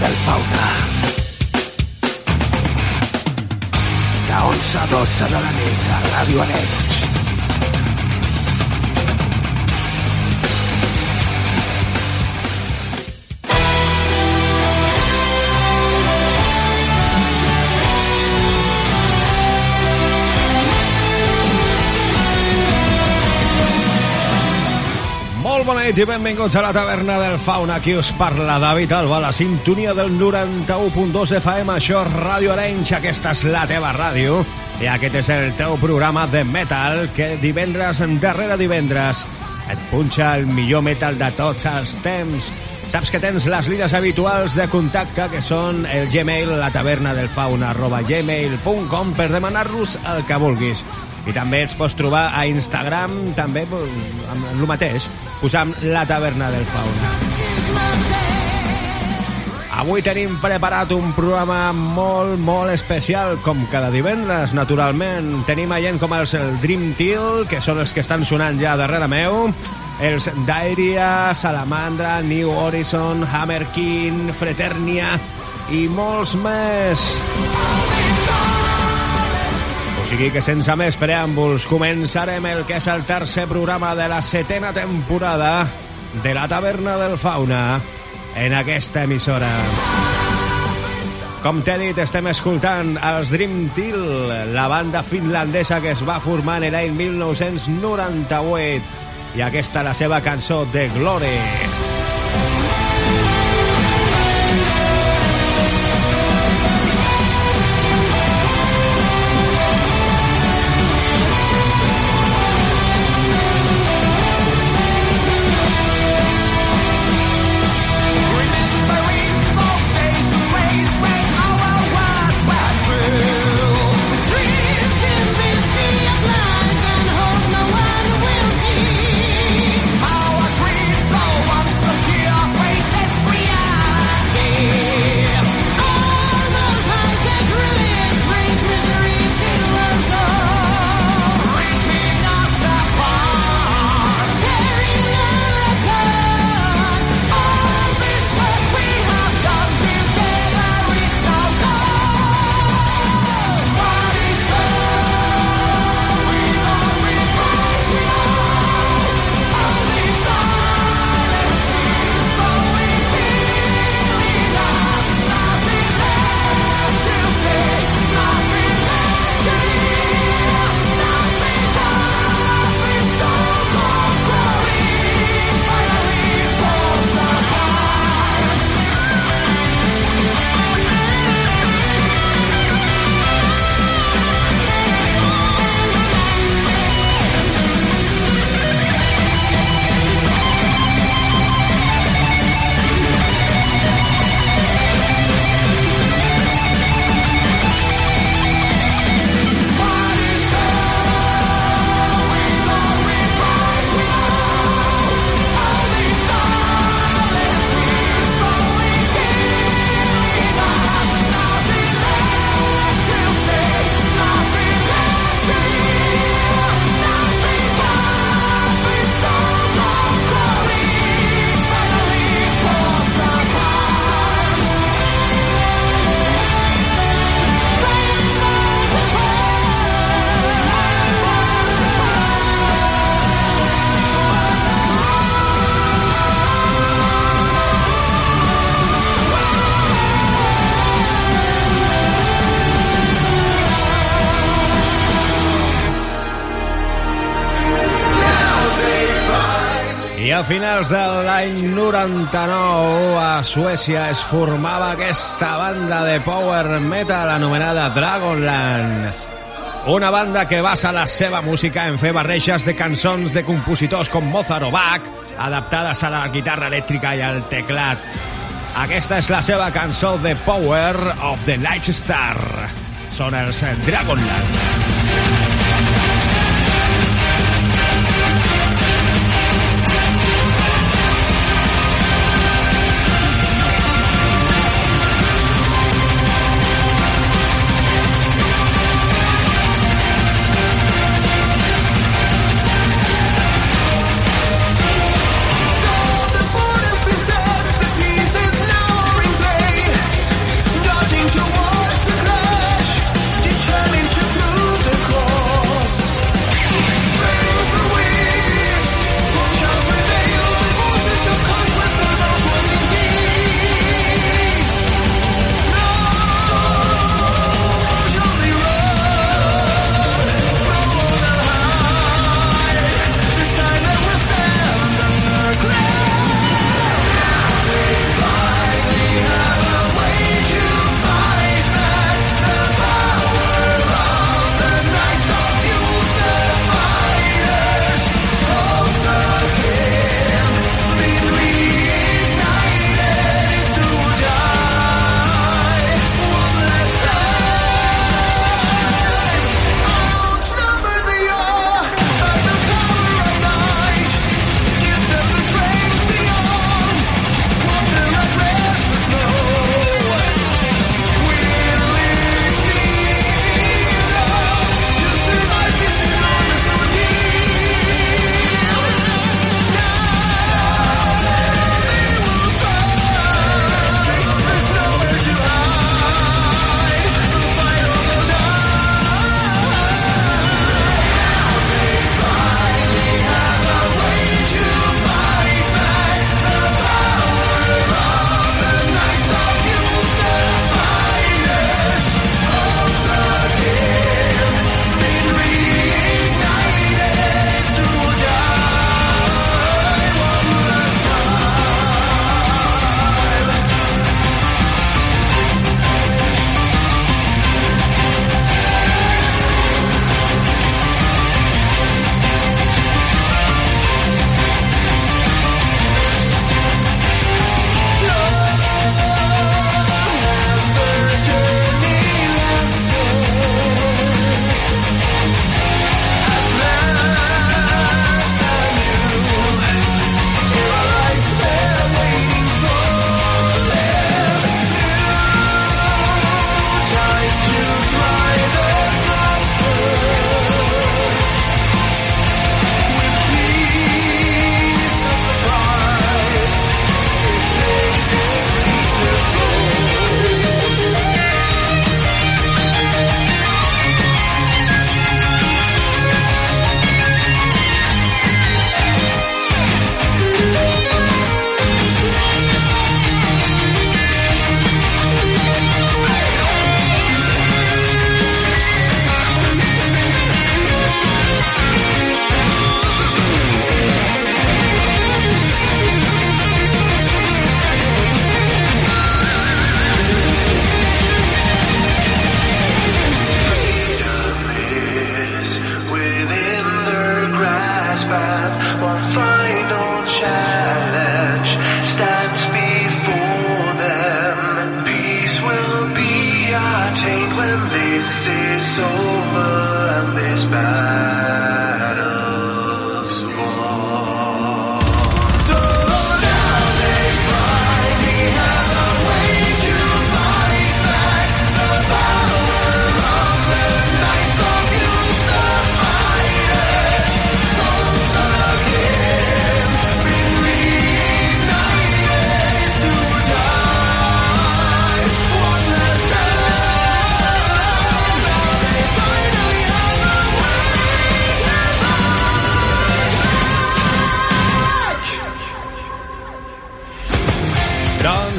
Del fauna. De 11 a 12 de la nit a Ràdio Arenys. Nit i benvinguts a la taverna del Fauna. Aquí us parla David Alba, la sintonia del 91.2 FM. Això és Ràdio Arenys, aquesta és la teva ràdio. I aquest és el teu programa de metal que divendres darrere divendres et punxa el millor metal de tots els temps. Saps que tens les línies habituals de contacte que són el Gmail, la taverna del fauna, arroba gmail.com per demanar-los el que vulguis. I també ens pots trobar a Instagram, també amb el mateix, posant la taverna del fauna. Avui tenim preparat un programa molt, molt especial, com cada divendres, naturalment. Tenim a gent com els el Dream Teal, que són els que estan sonant ja darrere meu, els Dairia, Salamandra, New Horizon, Hammer King, Fraternia i molts més. Sigui que sense més preàmbuls començarem el que és el tercer programa de la setena temporada de la Taverna del Fauna en aquesta emissora. Com t'he dit, estem escoltant els Dream Teal, la banda finlandesa que es va formar en l'any 1998 i aquesta la seva cançó de Glory. a finals de l'any 99 a Suècia es formava aquesta banda de power metal anomenada Dragonland. Una banda que basa la seva música en fer barreges de cançons de compositors com Mozart o Bach, adaptades a la guitarra elèctrica i al teclat. Aquesta és la seva cançó The Power of the Night Star. Són els Dragonland.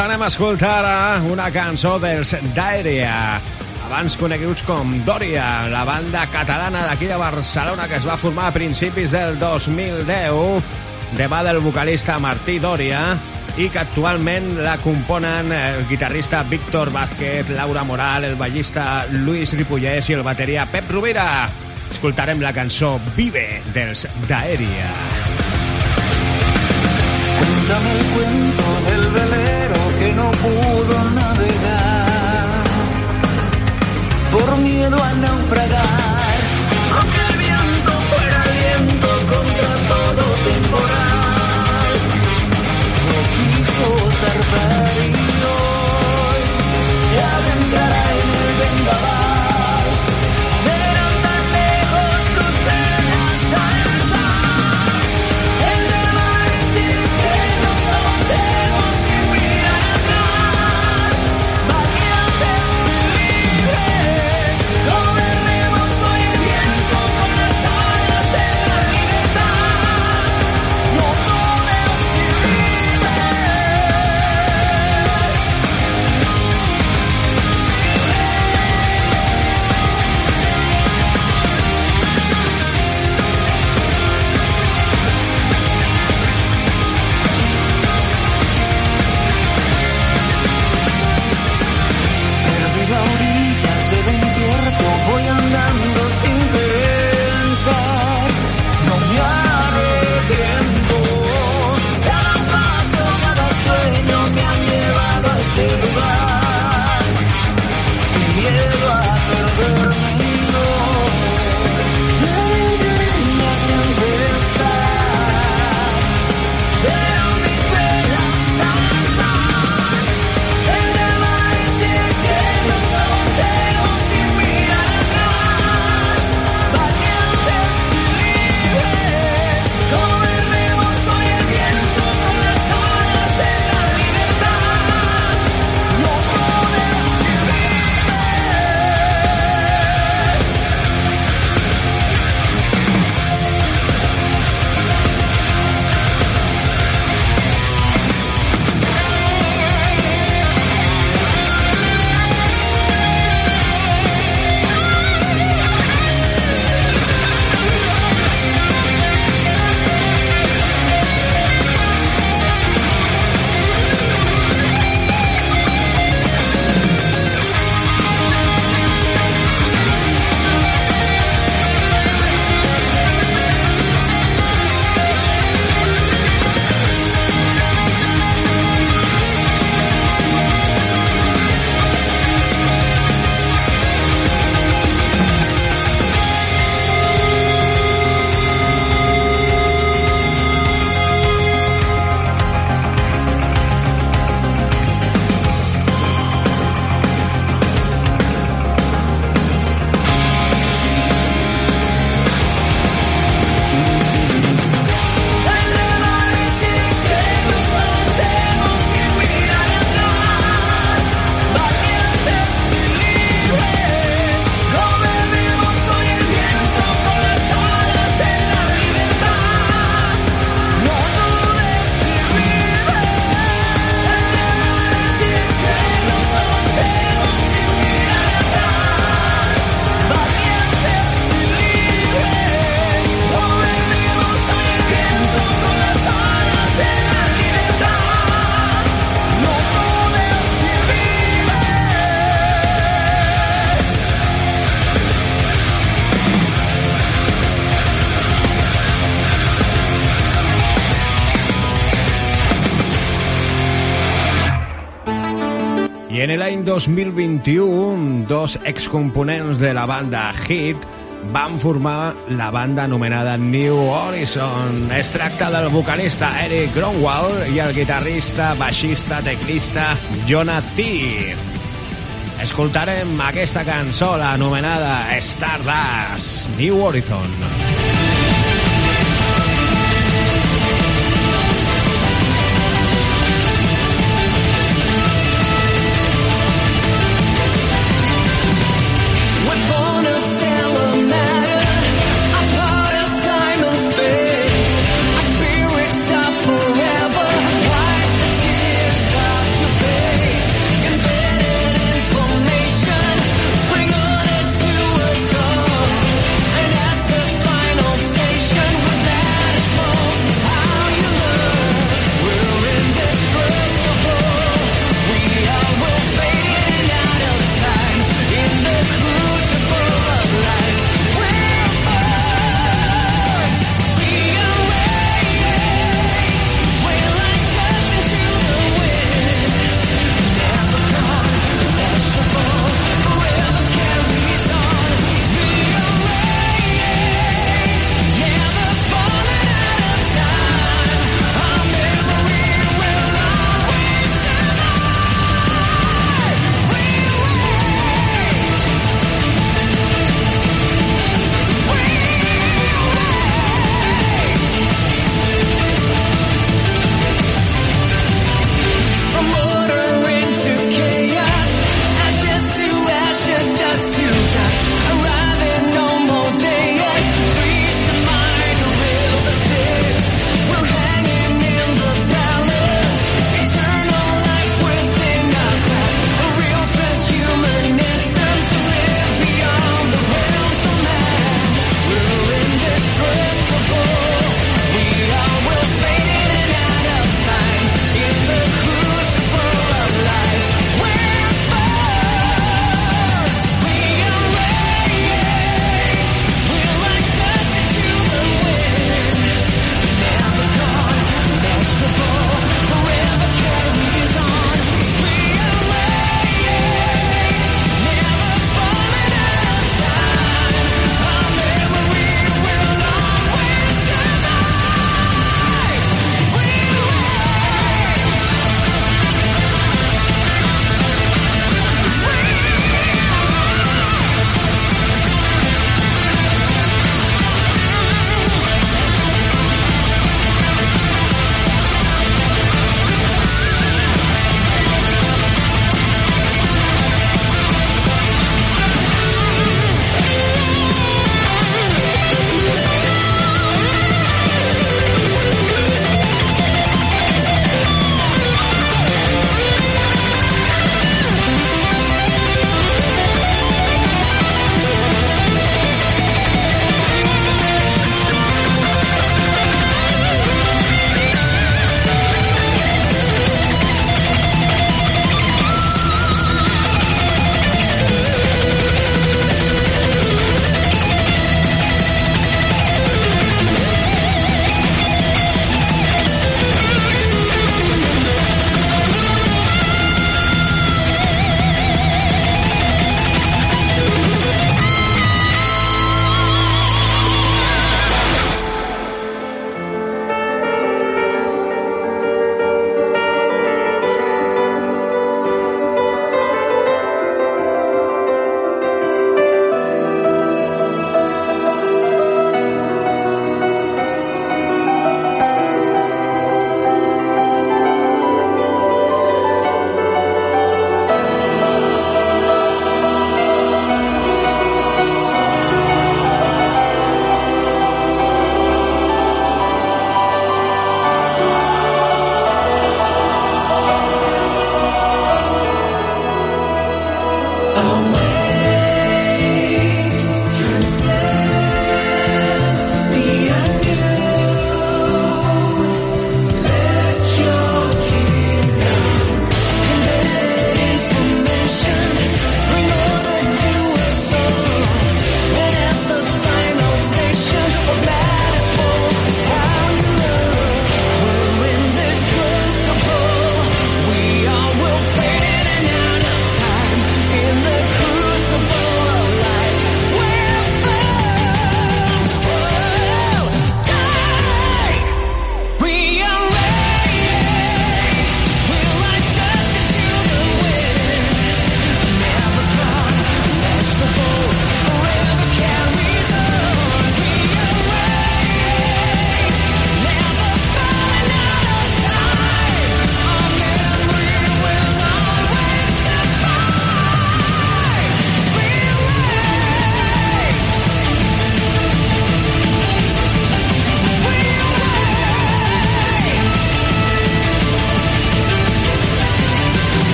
Anem a escoltar ara una cançó dels Daeria, abans coneguts com Doria, la banda catalana d'aquí de Barcelona que es va formar a principis del 2010 de mà del vocalista Martí Doria i que actualment la componen el guitarrista Víctor Vázquez, Laura Moral, el ballista Luis Ripollès i el bateria Pep Rovira. Escoltarem la cançó Vive dels Daeria. Cuéntame el cuento del velero que no pudo navegar por miedo a naufragar. Aunque el viento fuera viento contra todo temporal, no quiso zarpar l'any 2021, dos excomponents de la banda Hit van formar la banda anomenada New Horizon. Es tracta del vocalista Eric Gronwall i el guitarrista, baixista, teclista Jonah T. Escoltarem aquesta cançó, anomenada Stardust, New Horizon. We're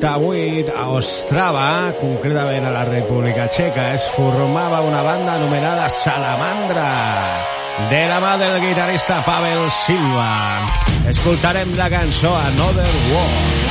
98 a Ostrava, concretament a la República Txeca, es formava una banda anomenada Salamandra, de la mà del guitarrista Pavel Silva. Escoltarem la cançó Another War.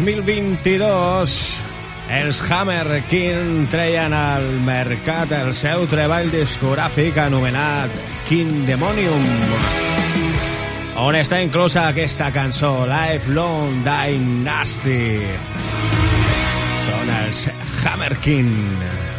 2022 els Hammer King treien al mercat el seu treball discogràfic anomenat King Demonium on està inclosa aquesta cançó Lifelong Dynasty. Són els Hammer King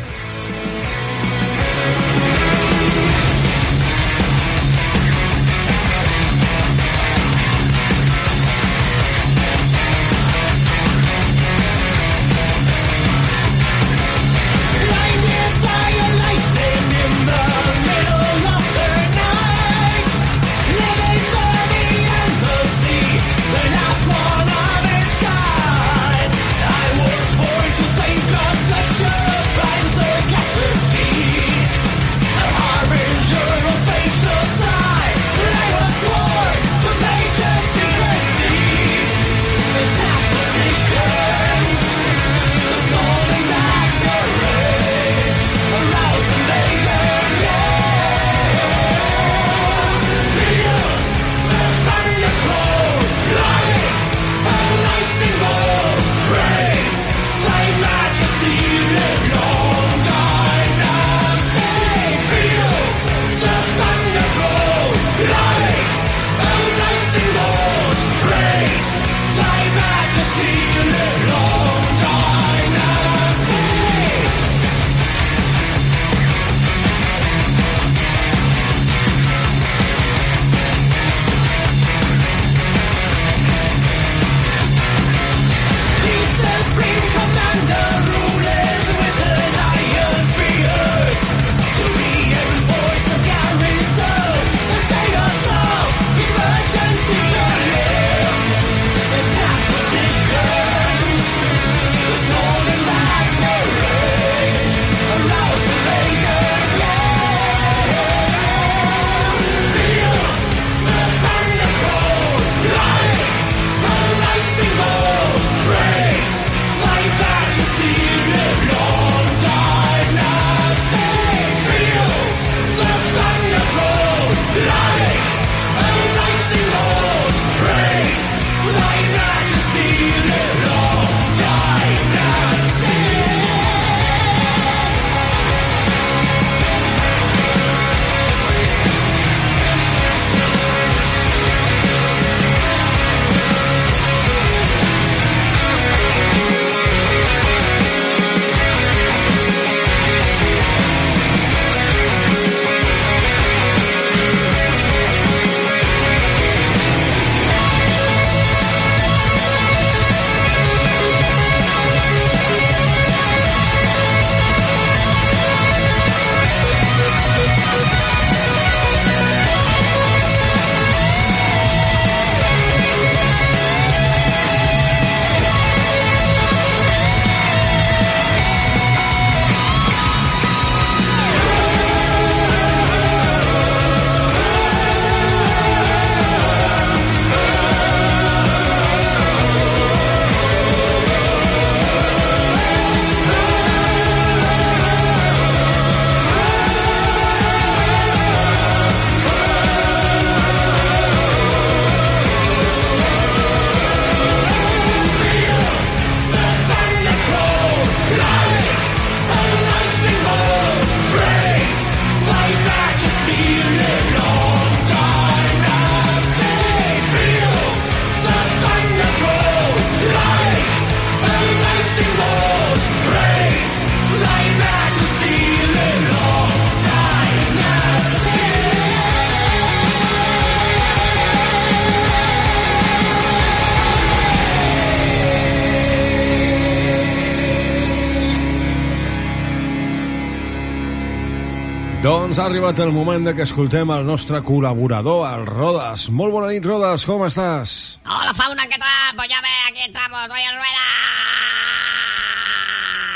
arribat el moment de que escoltem el nostre col·laborador, el Rodas. Molt bona nit, Rodas, com estàs? Hola, fauna, ¿qué tal? Pues ya ve, aquí estamos, soy el Rueda.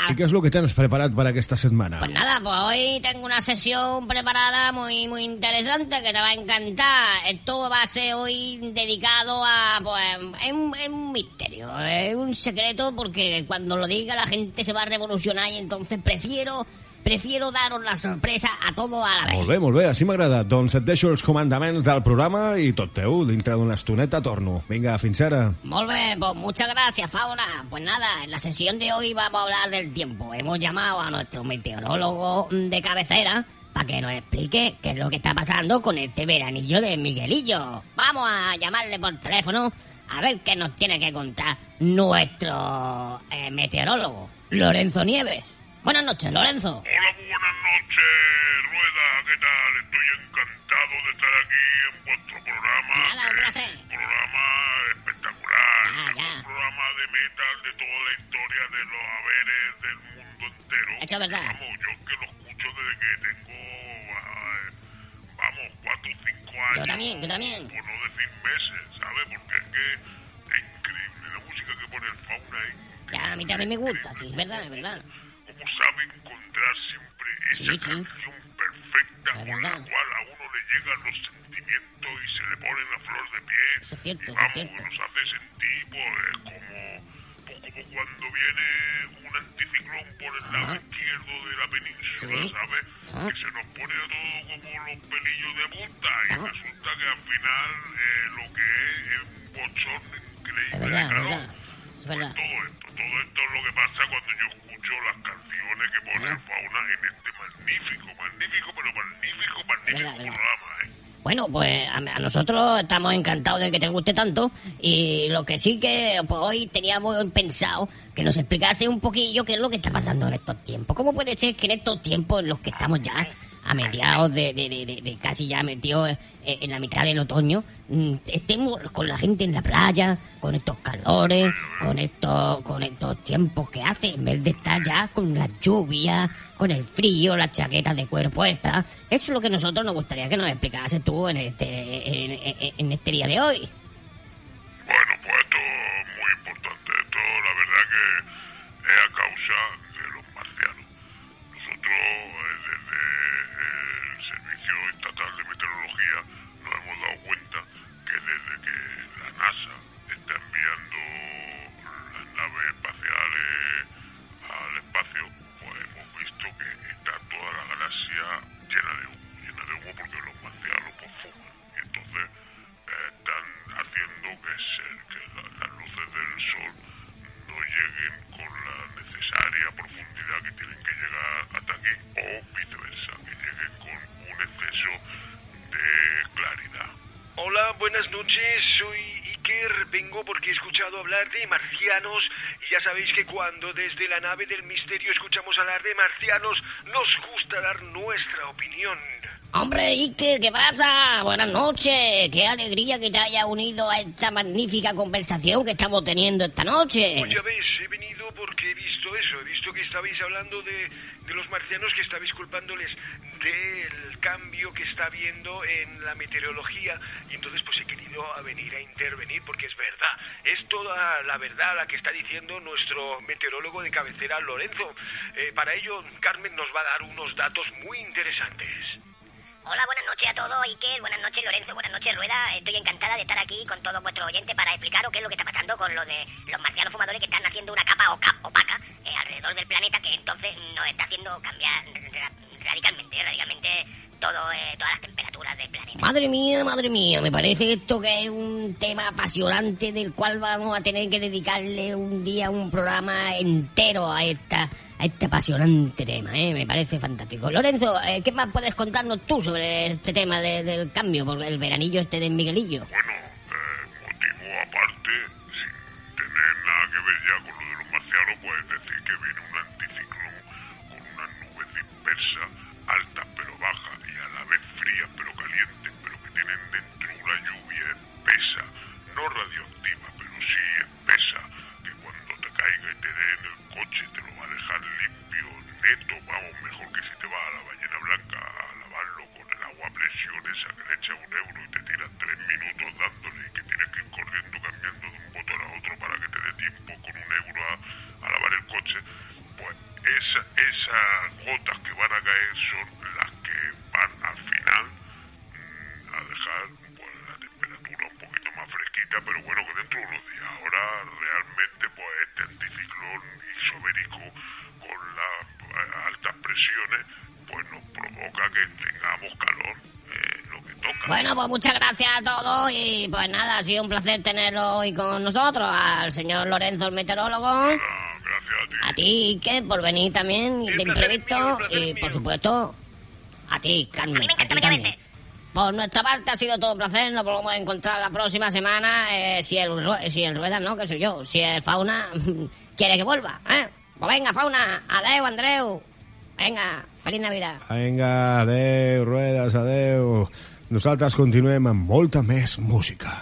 I què és el que tens preparat per aquesta setmana? Pues nada, pues hoy tengo una sesión preparada muy muy interesante que te va a encantar. Esto va a ser hoy dedicado a, pues, es un, es un misterio, es un secreto porque cuando lo diga la gente se va a revolucionar y entonces prefiero prefiero daros la sorpresa a todo a la vez. Molt bé, molt bé, així m'agrada. Doncs et deixo els comandaments del programa i tot teu, dintre d'una estoneta torno. Vinga, fins ara. Pues muchas gracias, Fauna. Pues nada, en la sesión de hoy vamos a hablar del tiempo. Hemos llamado a nuestro meteorólogo de cabecera para que nos explique qué es lo que está pasando con este veranillo de Miguelillo. Vamos a llamarle por teléfono a ver qué nos tiene que contar nuestro eh, meteorólogo, Lorenzo Nieves. Buenas noches, Lorenzo. Hola, muy buenas noches, Rueda. ¿Qué tal? Estoy encantado de estar aquí en vuestro programa. Nada, un placer. Un programa espectacular. Ya. Un programa de metal de toda la historia de los haberes del mundo entero. Eso es verdad. Vamos, yo que lo escucho desde que tengo, ah, vamos, cuatro o cinco años. Yo también, yo también. Por no decir meses, ¿sabes? Porque es que es increíble la música que pone el fauna. Es Ya, a mí también me gusta, sí, es verdad, es verdad. Encontrar siempre esa Sí, sí. canción perfecta Es con la cual a uno le llegan los sentimientos y se le ponen la flor de pie. Eso es cierto, y eso es vamos, cierto. nos hace sentir pues, como, pues, como cuando viene un anticiclón por el lado Ajá. izquierdo de la península, Sí. ¿sabes? Ajá. Que se nos pone a todo como los pelillos de punta y Ajá. resulta que al final eh, lo que es es un bochorno increíble. Es verdad, claro. Es verdad. Todo esto, todo esto es lo que pasa cuando yo las canciones que pone el Fauna en este magnífico, magnífico, pero magnífico, magnífico programa, ¿eh? Bueno, pues a, a nosotros estamos encantados de que te guste tanto y lo que sí que pues, hoy teníamos pensado que nos explicase un poquillo qué es lo que está pasando en estos tiempos. ¿Cómo puede ser que en estos tiempos en los que estamos ya a mediados de, casi ya metidos eh, en la mitad del otoño, mm, estemos con la gente en la playa, con estos calores, con estos, con estos tiempos que hace, en vez de estar ya con la lluvia, con el frío, las chaquetas de cuero puestas. Eso es lo que nosotros nos gustaría que nos explicases tú en este, en, en- en este día de hoy. Bueno, pues esto es muy importante. Esto, la verdad que es a causa escuchado hablar de marcianos. Y ya sabéis que cuando desde la nave del misterio escuchamos hablar de marcianos, nos gusta dar nuestra opinión. Hombre, Iker, ¿qué pasa? Buenas noches. Qué alegría que te haya unido a esta magnífica conversación que estamos teniendo esta noche. Pues ya ves, he venido porque he visto eso. He visto que estabais hablando de, de los marcianos, que estabais culpándoles del cambio que está habiendo en la meteorología. Y entonces pues he querido a venir a intervenir porque es la verdad la que está diciendo nuestro meteorólogo de cabecera, Lorenzo. Eh, para ello, Carmen nos va a dar unos datos muy interesantes. Hola, buenas noches a todos, Iker, buenas noches Lorenzo, buenas noches Rueda. Estoy encantada de estar aquí con todos vuestros oyentes para explicaros qué es lo que está pasando con lo de los marcianos fumadores que están haciendo una capa opaca eh, alrededor del planeta que entonces nos está haciendo cambiar ra- radicalmente, radicalmente todo, eh, todas las temperaturas. Madre mía, madre mía, me parece esto que es un tema apasionante del cual vamos a tener que dedicarle un día un programa entero a esta a este apasionante tema, ¿eh? me parece fantástico. Lorenzo, eh, ¿qué más puedes contarnos tú sobre este tema de- del cambio por el veranillo este de Miguelillo? Pues muchas gracias a todos y pues nada, ha sido un placer tenerlo hoy con nosotros, al señor Lorenzo, el meteorólogo, Ah, gracias a ti. a ti, que por venir también de imprevisto mío, y mío. por supuesto a ti, Carmen, A a ti también. Por nuestra parte ha sido todo un placer, nos volvemos a encontrar la próxima semana, eh, si el si el Rueda no, que soy yo, si el Fauna quiere que vuelva, ¿eh? Pues venga, Fauna, adeu, Andreu, venga, feliz Navidad. Vinga, adeu, ruedes, adeu. Nosaltres continuem amb molta més música.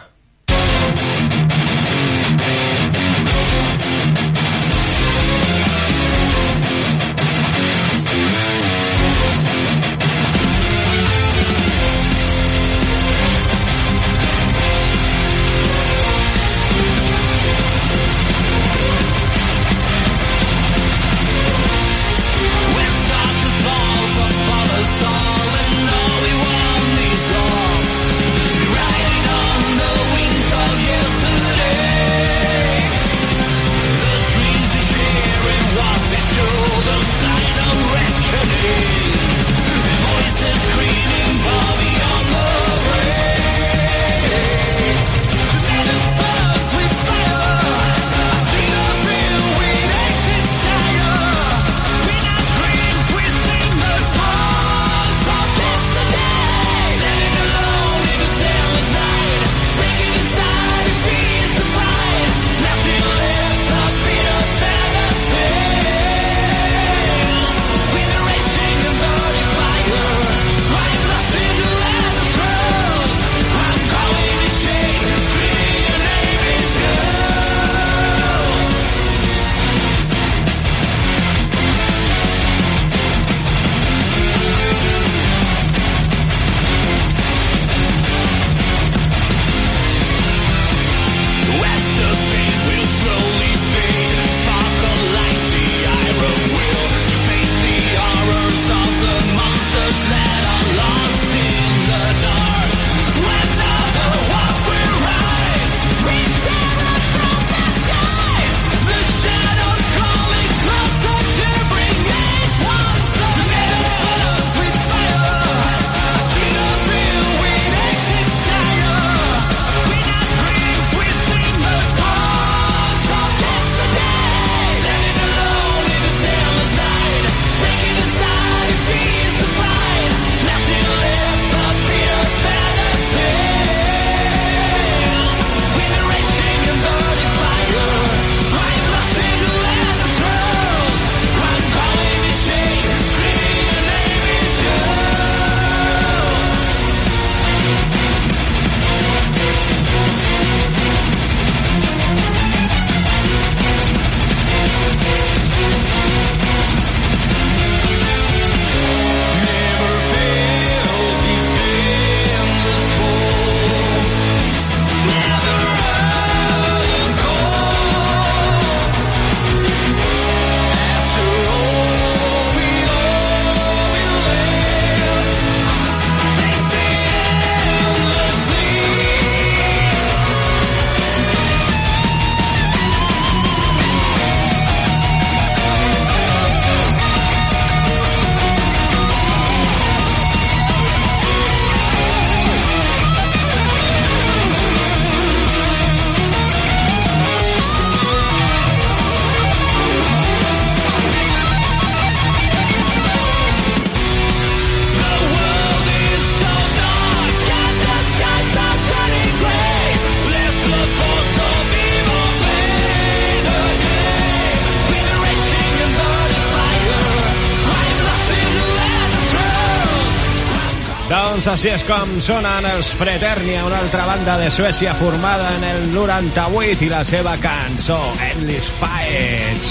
Així és com sonen els Fraternia, una altra banda de Suècia formada en el 98 i la seva cançó Endless Fights.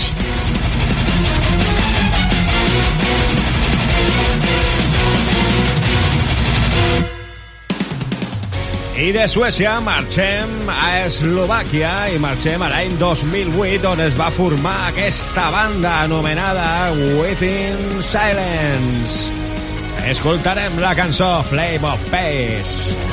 I de Suècia marxem a Eslovàquia i marxem a l'any 2008 on es va formar aquesta banda anomenada Within Silence. Escoltarem la cançó Flame of Pace.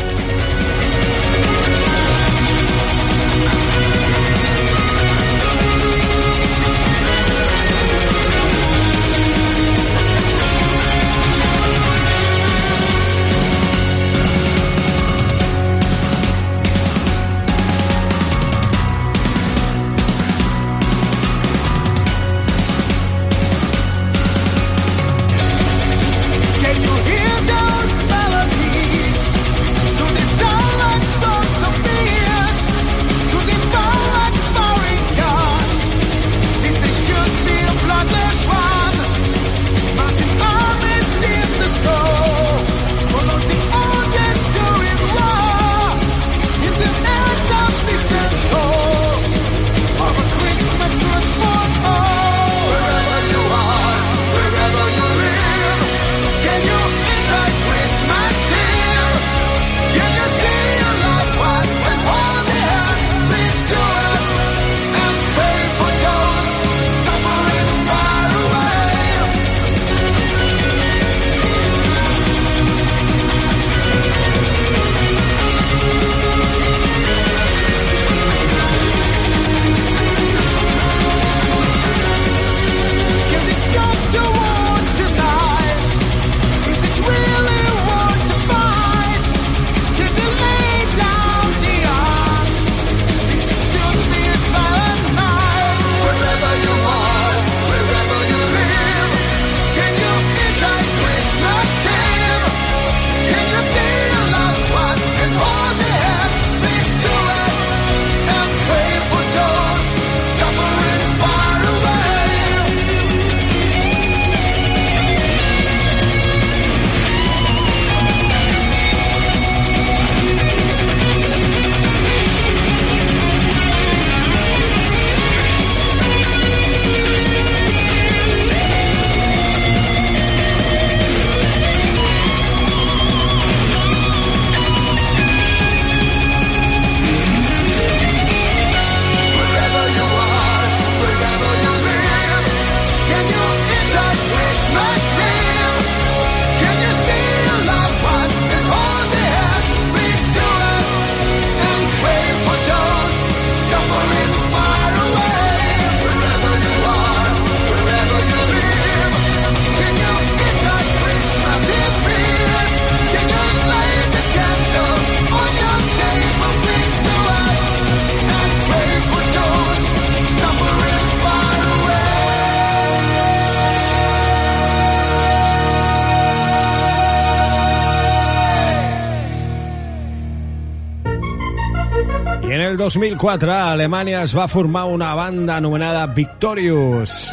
2004 a Alemanya es va formar una banda anomenada Victorious.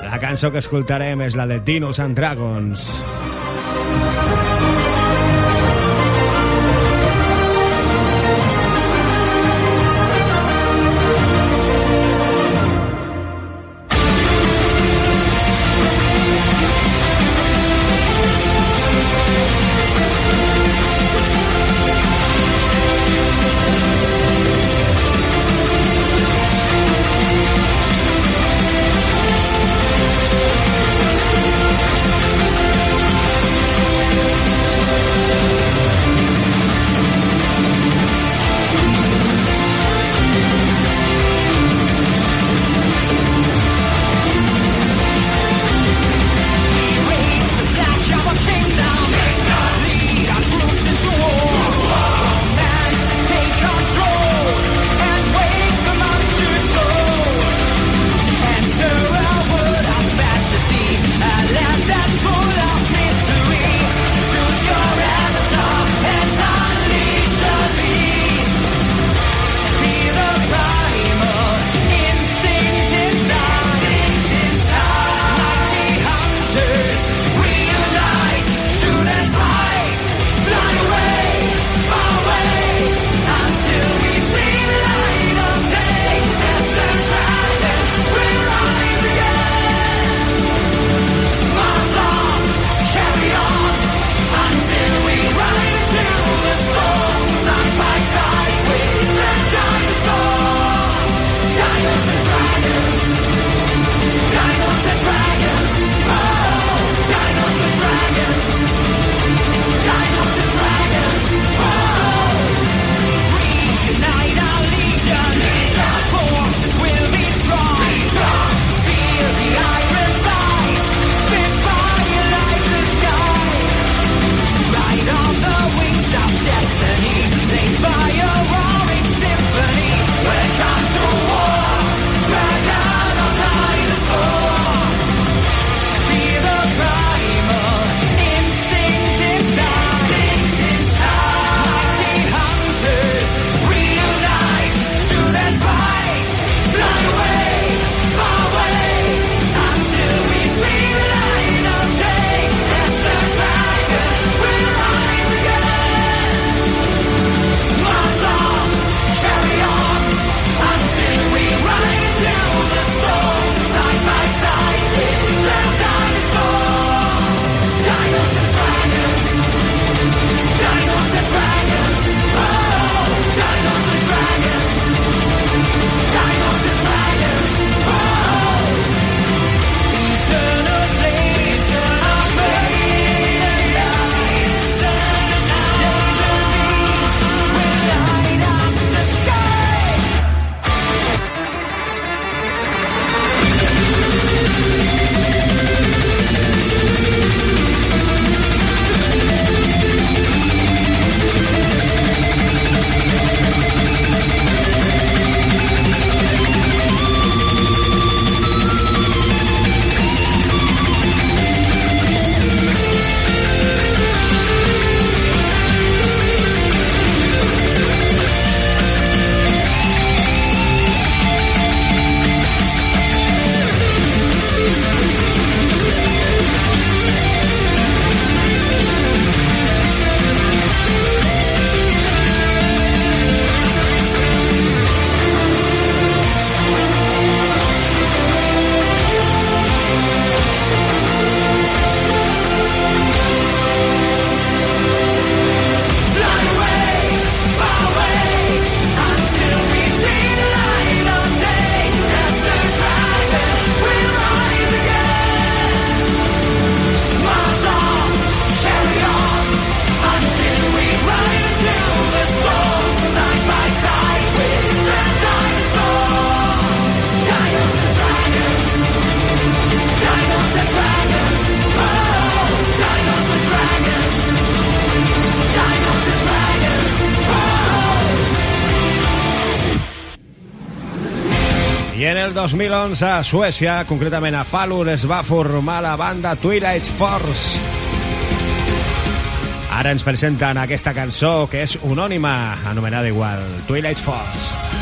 La cançó que escoltarem és la de Dinos and Dragons. I en el 2011 a Suècia, concretament a Falun, es va formar la banda Twilight Force. Ara ens presenten aquesta cançó que és unònima, anomenada igual, Twilight Force.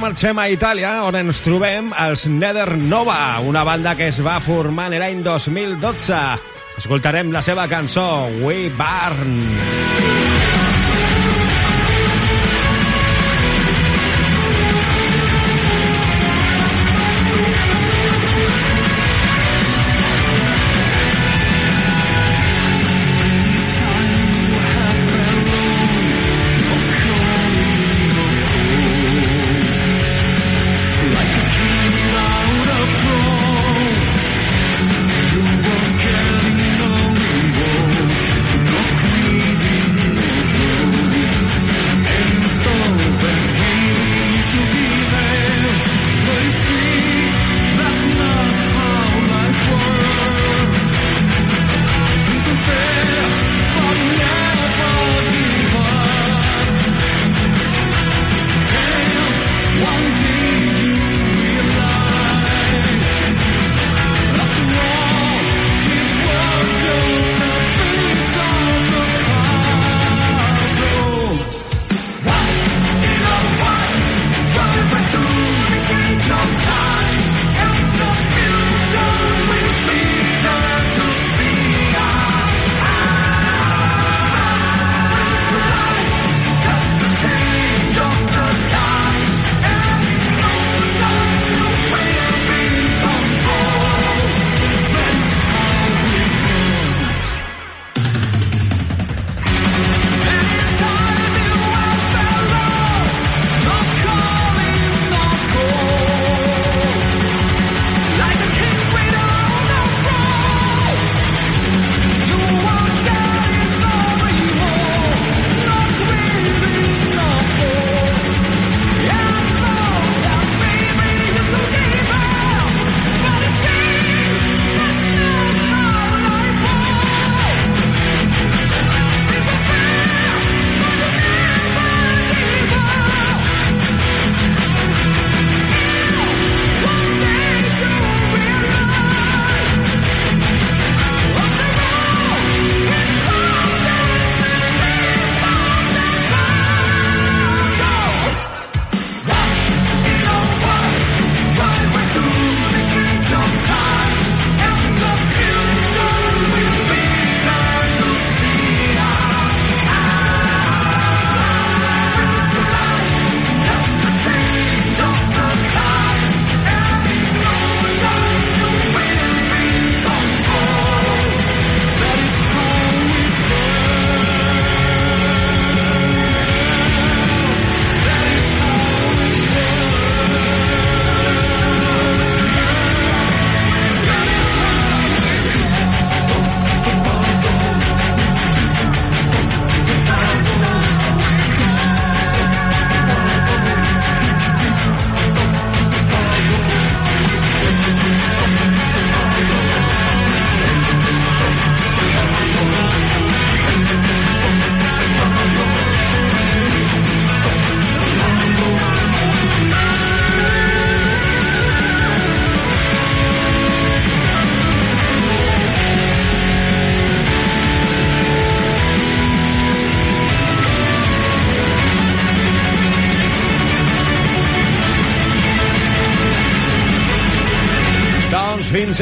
marxem a Itàlia, on ens trobem els Nether Nova, una banda que es va formar en l'any 2012. Escoltarem la seva cançó, We Burn. We Burn.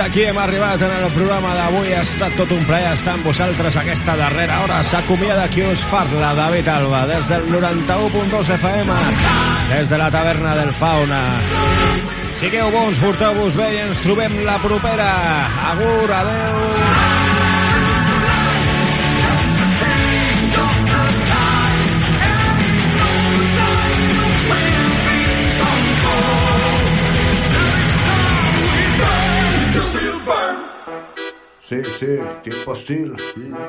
Aquí hem arribat en el programa d'avui. Ha estat tot un plaer estar amb vosaltres aquesta darrera hora. S'acomiada qui us parla, David Alba, des del 91.2 FM, des de la taverna del Fauna. Sigueu bons, porteu-vos bé i ens trobem la propera. Agur, adeu. Sí, sí, tiempo hostil.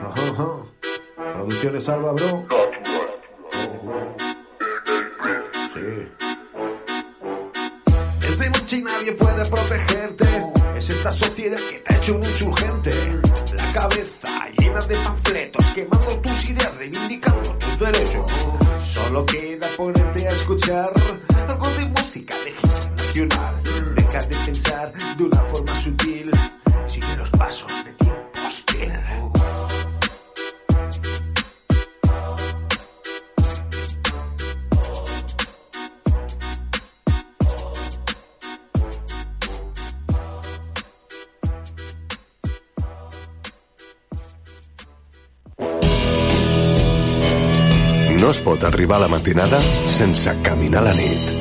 Ajá, ajá. Producciones Alba, bro. Sí. Es noche nadie puede protegerte. Es esta sociedad que te ha hecho un insurgente. La cabeza llena de panfletos, quemando tus ideas, reivindicando tus derechos. Solo queda ponerte a escuchar algo de música de nacional. Deja de pensar No es pot arribar a la matinada sense caminar la nit.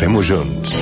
Fem-ho junts.